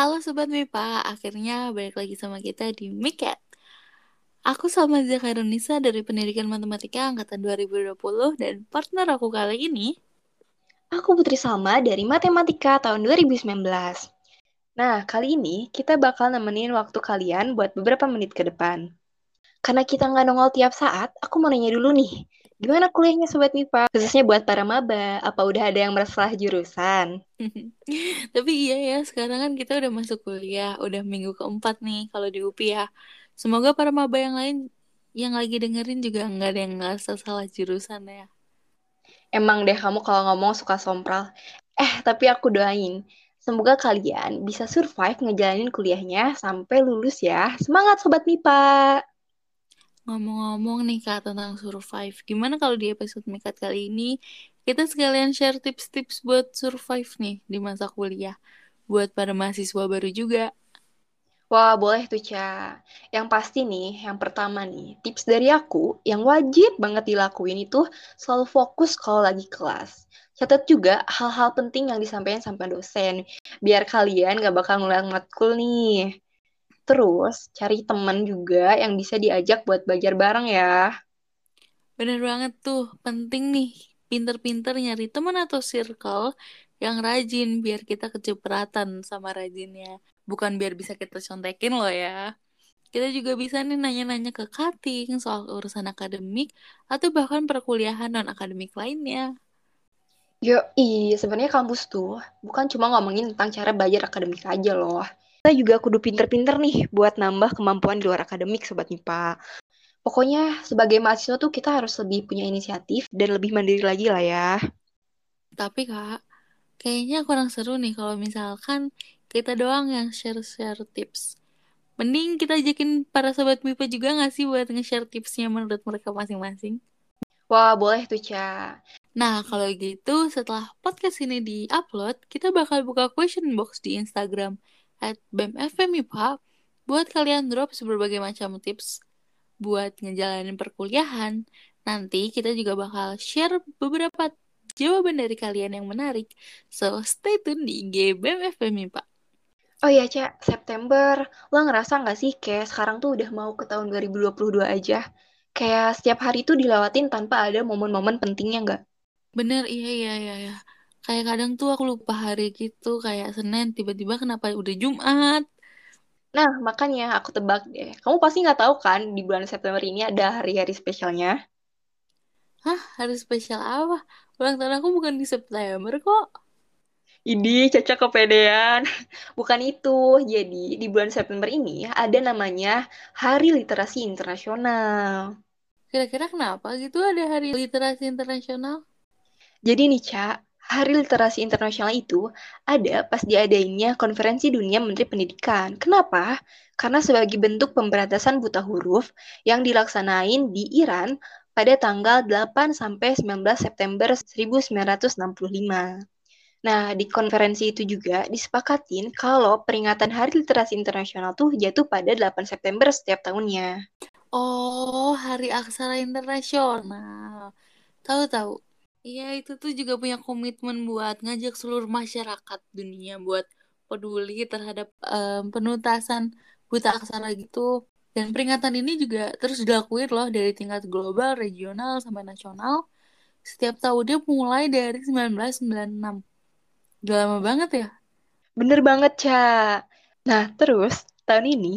Halo Sobat MIPA, akhirnya balik lagi sama kita di Miket. Aku sama Zakarunisa dari Pendidikan Matematika Angkatan 2020 dan partner aku kali ini Aku Putri Salma dari Matematika tahun 2019. Nah, kali ini kita bakal nemenin waktu kalian buat beberapa menit ke depan. Karena kita nggak nongol tiap saat, aku mau nanya dulu nih, gimana kuliahnya Sobat MIPA? Khususnya buat para maba, apa udah ada yang merasa jurusan? Tapi iya ya, sekarang kan kita udah masuk kuliah, udah minggu keempat nih kalau di UPI ya. Semoga para maba yang lain yang lagi dengerin juga nggak ada yang ngerasa salah jurusan ya. Emang deh kamu kalau ngomong suka sompral. Eh, tapi aku doain. Semoga kalian bisa survive ngejalanin kuliahnya sampai lulus ya. Semangat Sobat MIPA! Ngomong-ngomong nih Kak tentang survive, gimana kalau di episode Mikat kali ini kita sekalian share tips-tips buat survive nih di masa kuliah. Buat para mahasiswa baru juga. Wah, boleh tuh, Ca. Yang pasti nih, yang pertama nih, tips dari aku yang wajib banget dilakuin itu selalu fokus kalau lagi kelas. Catat juga hal-hal penting yang disampaikan sampai dosen, biar kalian gak bakal ngulang matkul nih. Terus, cari teman juga yang bisa diajak buat belajar bareng ya. Bener banget tuh, penting nih pinter-pinter nyari teman atau circle yang rajin biar kita kecipratan sama rajinnya bukan biar bisa kita contekin loh ya. Kita juga bisa nih nanya-nanya ke cutting soal urusan akademik atau bahkan perkuliahan non-akademik lainnya. Yo, iya sebenarnya kampus tuh bukan cuma ngomongin tentang cara belajar akademik aja loh. Kita juga kudu pinter-pinter nih buat nambah kemampuan di luar akademik, Sobat MIPA. Pokoknya sebagai mahasiswa tuh kita harus lebih punya inisiatif dan lebih mandiri lagi lah ya. Tapi kak, kayaknya kurang seru nih kalau misalkan kita doang yang share-share tips. Mending kita ajakin para sobat MIPA juga gak sih buat nge-share tipsnya menurut mereka masing-masing? Wah, boleh tuh, Ca. Nah, kalau gitu setelah podcast ini di-upload, kita bakal buka question box di Instagram at BMFMIPA buat kalian drop berbagai macam tips buat ngejalanin perkuliahan. Nanti kita juga bakal share beberapa jawaban dari kalian yang menarik. So, stay tune di IG BMFMIPA. Oh iya, Cak, September. Lo ngerasa nggak sih kayak sekarang tuh udah mau ke tahun 2022 aja? Kayak setiap hari tuh dilewatin tanpa ada momen-momen pentingnya nggak? Bener, iya, iya, iya, iya. Kayak kadang tuh aku lupa hari gitu, kayak Senin, tiba-tiba kenapa udah Jumat. Nah, makanya aku tebak deh. Kamu pasti nggak tahu kan di bulan September ini ada hari-hari spesialnya? Hah, hari spesial apa? Ulang tahun aku bukan di September kok. Ini cocok kepedean. Bukan itu. Jadi, di bulan September ini ada namanya Hari Literasi Internasional. Kira-kira kenapa gitu ada Hari Literasi Internasional? Jadi nih, Cak, Hari Literasi Internasional itu ada pas diadainnya Konferensi Dunia Menteri Pendidikan. Kenapa? Karena sebagai bentuk pemberantasan buta huruf yang dilaksanain di Iran pada tanggal 8 sampai 19 September 1965. Nah, di konferensi itu juga disepakatin kalau peringatan Hari Literasi Internasional tuh jatuh pada 8 September setiap tahunnya. Oh, Hari Aksara Internasional. Tahu-tahu. Iya, itu tuh juga punya komitmen buat ngajak seluruh masyarakat dunia buat peduli terhadap um, penuntasan buta aksara gitu. Dan peringatan ini juga terus dilakuin loh dari tingkat global, regional, sampai nasional. Setiap tahunnya mulai dari 1996. Udah lama banget ya? Bener banget, Ca. Nah, terus tahun ini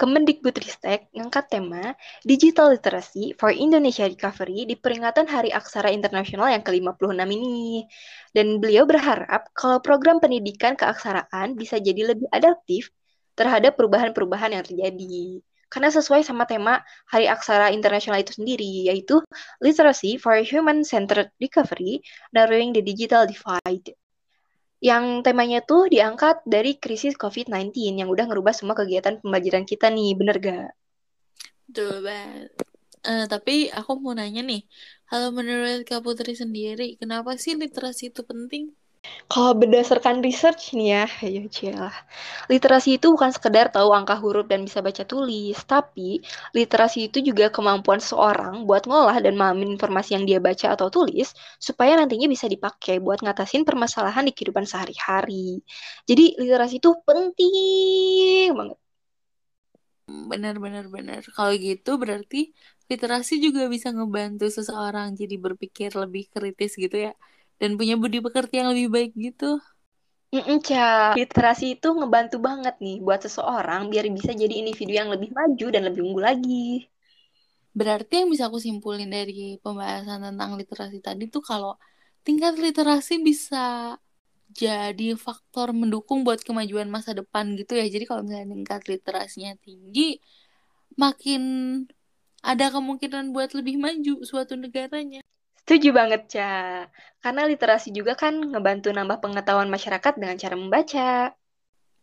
Kemendikbudristek ngangkat tema Digital Literacy for Indonesia Recovery di peringatan Hari Aksara Internasional yang ke-56 ini. Dan beliau berharap kalau program pendidikan keaksaraan bisa jadi lebih adaptif terhadap perubahan-perubahan yang terjadi. Karena sesuai sama tema Hari Aksara Internasional itu sendiri, yaitu Literacy for Human-Centered Recovery, Narrowing the Digital Divide yang temanya tuh diangkat dari krisis COVID-19 yang udah ngerubah semua kegiatan pembelajaran kita nih, bener gak? Betul banget. Uh, tapi aku mau nanya nih, kalau menurut Kak Putri sendiri, kenapa sih literasi itu penting? Kalau berdasarkan research nih ya, ya cilah. Literasi itu bukan sekedar tahu angka huruf dan bisa baca tulis, tapi literasi itu juga kemampuan seorang buat ngolah dan memahami informasi yang dia baca atau tulis supaya nantinya bisa dipakai buat ngatasin permasalahan di kehidupan sehari-hari. Jadi literasi itu penting banget. Benar-benar benar. Kalau gitu berarti literasi juga bisa ngebantu seseorang jadi berpikir lebih kritis gitu ya dan punya budi pekerti yang lebih baik gitu. Mm Ca. Literasi itu ngebantu banget nih buat seseorang biar bisa jadi individu yang lebih maju dan lebih unggul lagi. Berarti yang bisa aku simpulin dari pembahasan tentang literasi tadi tuh kalau tingkat literasi bisa jadi faktor mendukung buat kemajuan masa depan gitu ya. Jadi kalau misalnya tingkat literasinya tinggi, makin ada kemungkinan buat lebih maju suatu negaranya. Setuju banget, Ca. Karena literasi juga kan ngebantu nambah pengetahuan masyarakat dengan cara membaca.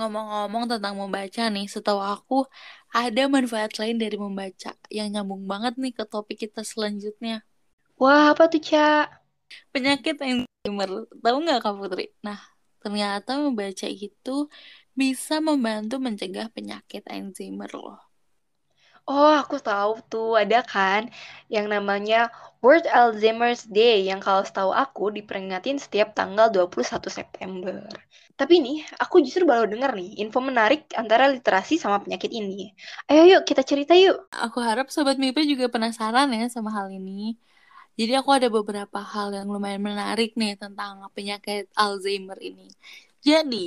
Ngomong-ngomong tentang membaca nih, setahu aku ada manfaat lain dari membaca yang nyambung banget nih ke topik kita selanjutnya. Wah, apa tuh, Ca? Penyakit Alzheimer. Tahu nggak Kak Putri? Nah, ternyata membaca itu bisa membantu mencegah penyakit Alzheimer loh. Oh, aku tahu tuh ada kan yang namanya World Alzheimer's Day yang kalau setahu aku diperingatin setiap tanggal 21 September. Tapi nih, aku justru baru dengar nih info menarik antara literasi sama penyakit ini. Ayo yuk kita cerita yuk. Aku harap Sobat Mipe juga penasaran ya sama hal ini. Jadi aku ada beberapa hal yang lumayan menarik nih tentang penyakit Alzheimer ini. Jadi,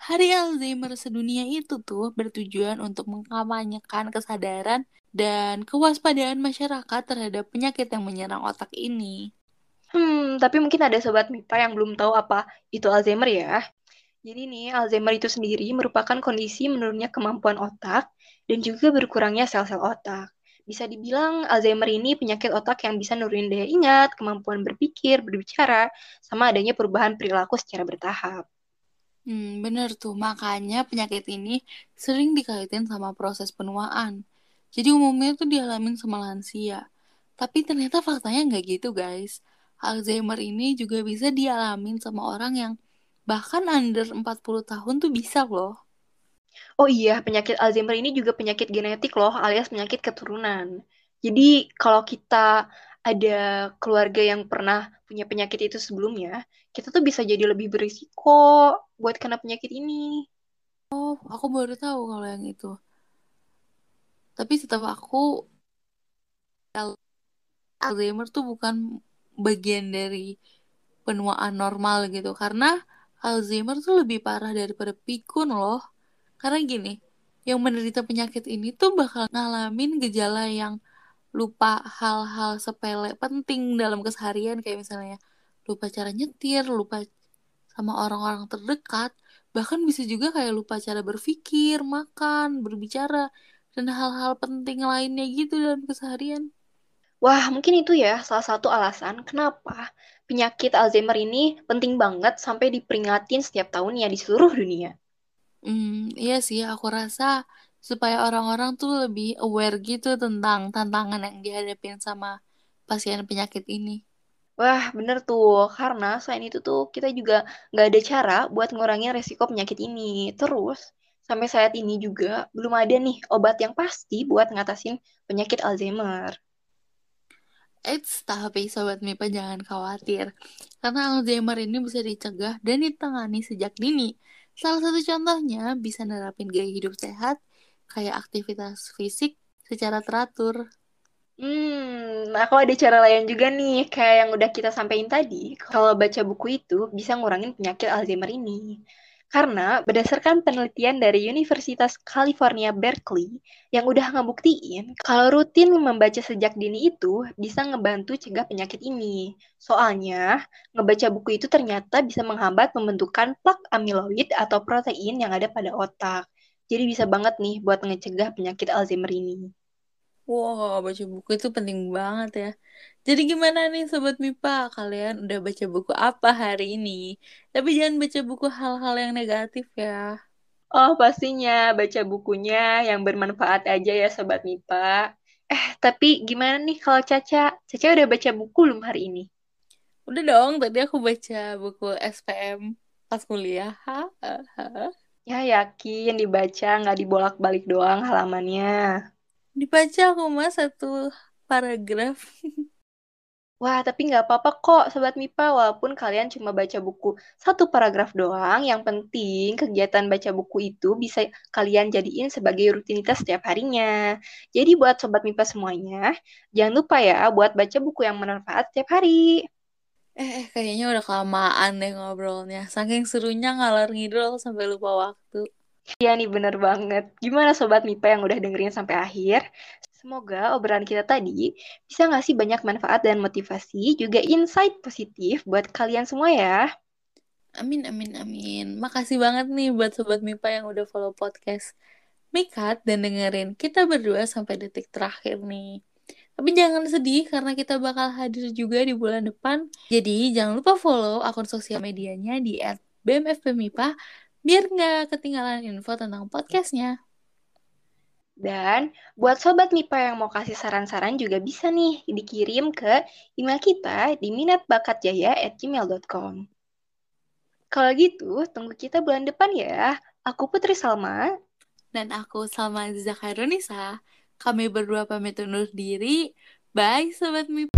Hari Alzheimer sedunia itu tuh bertujuan untuk mengkampanyekan kesadaran dan kewaspadaan masyarakat terhadap penyakit yang menyerang otak ini. Hmm, tapi mungkin ada sobat MIPA yang belum tahu apa itu Alzheimer ya. Jadi nih, Alzheimer itu sendiri merupakan kondisi menurunnya kemampuan otak dan juga berkurangnya sel-sel otak. Bisa dibilang Alzheimer ini penyakit otak yang bisa nurunin daya ingat, kemampuan berpikir, berbicara, sama adanya perubahan perilaku secara bertahap. Hmm, bener tuh. Makanya penyakit ini sering dikaitin sama proses penuaan. Jadi umumnya tuh dialamin sama lansia. Tapi ternyata faktanya nggak gitu, guys. Alzheimer ini juga bisa dialamin sama orang yang bahkan under 40 tahun tuh bisa loh. Oh iya, penyakit Alzheimer ini juga penyakit genetik loh, alias penyakit keturunan. Jadi kalau kita ada keluarga yang pernah punya penyakit itu sebelumnya, kita tuh bisa jadi lebih berisiko buat kena penyakit ini. Oh, aku baru tahu kalau yang itu. Tapi setahu aku Alzheimer tuh bukan bagian dari penuaan normal gitu karena Alzheimer tuh lebih parah daripada pikun loh. Karena gini, yang menderita penyakit ini tuh bakal ngalamin gejala yang lupa hal-hal sepele penting dalam keseharian kayak misalnya lupa cara nyetir, lupa sama orang-orang terdekat, bahkan bisa juga kayak lupa cara berpikir, makan, berbicara, dan hal-hal penting lainnya gitu dalam keseharian. Wah, mungkin itu ya salah satu alasan kenapa penyakit Alzheimer ini penting banget sampai diperingatin setiap tahunnya di seluruh dunia. Hmm, iya sih, aku rasa supaya orang-orang tuh lebih aware gitu tentang tantangan yang dihadapin sama pasien penyakit ini. Wah, bener tuh. Karena selain itu tuh kita juga nggak ada cara buat ngurangin resiko penyakit ini. Terus, sampai saat ini juga belum ada nih obat yang pasti buat ngatasin penyakit Alzheimer. Eits, tapi Sobat Mipa jangan khawatir. Karena Alzheimer ini bisa dicegah dan ditangani sejak dini. Salah satu contohnya bisa nerapin gaya hidup sehat, kayak aktivitas fisik secara teratur. Hmm, aku ada cara lain juga nih, kayak yang udah kita sampaikan tadi. Kalau baca buku itu bisa ngurangin penyakit Alzheimer ini. Karena berdasarkan penelitian dari Universitas California Berkeley yang udah ngebuktiin kalau rutin membaca sejak dini itu bisa ngebantu cegah penyakit ini. Soalnya, ngebaca buku itu ternyata bisa menghambat pembentukan plak amiloid atau protein yang ada pada otak. Jadi bisa banget nih buat ngecegah penyakit Alzheimer ini. Wow, baca buku itu penting banget ya. Jadi gimana nih Sobat Mipa? Kalian udah baca buku apa hari ini? Tapi jangan baca buku hal-hal yang negatif ya. Oh, pastinya baca bukunya yang bermanfaat aja ya Sobat Mipa. Eh, tapi gimana nih kalau Caca? Caca udah baca buku belum hari ini? Udah dong, tadi aku baca buku SPM pas kuliah. Ha, ha, ha. Ya yakin dibaca nggak dibolak-balik doang halamannya. Dibaca aku mah satu paragraf. Wah, tapi nggak apa-apa kok, Sobat MIPA, walaupun kalian cuma baca buku satu paragraf doang, yang penting kegiatan baca buku itu bisa kalian jadiin sebagai rutinitas setiap harinya. Jadi buat Sobat MIPA semuanya, jangan lupa ya buat baca buku yang bermanfaat setiap hari. Eh, eh, kayaknya udah kelamaan deh ngobrolnya. Saking serunya ngalor ngidul sampai lupa waktu. Iya nih, bener banget. Gimana Sobat MIPA yang udah dengerin sampai akhir? Semoga obrolan kita tadi bisa ngasih banyak manfaat dan motivasi, juga insight positif buat kalian semua ya. Amin, amin, amin. Makasih banget nih buat Sobat MIPA yang udah follow podcast Mikat dan dengerin kita berdua sampai detik terakhir nih. Tapi jangan sedih karena kita bakal hadir juga di bulan depan. Jadi jangan lupa follow akun sosial medianya di @bmfpmipa biar nggak ketinggalan info tentang podcastnya. Dan buat Sobat MIPA yang mau kasih saran-saran juga bisa nih dikirim ke email kita di minatbakatjaya@gmail.com. Kalau gitu, tunggu kita bulan depan ya. Aku Putri Salma. Dan aku Salma Zakairunisa. Kami berdua pamit undur diri. Bye sobat MIP.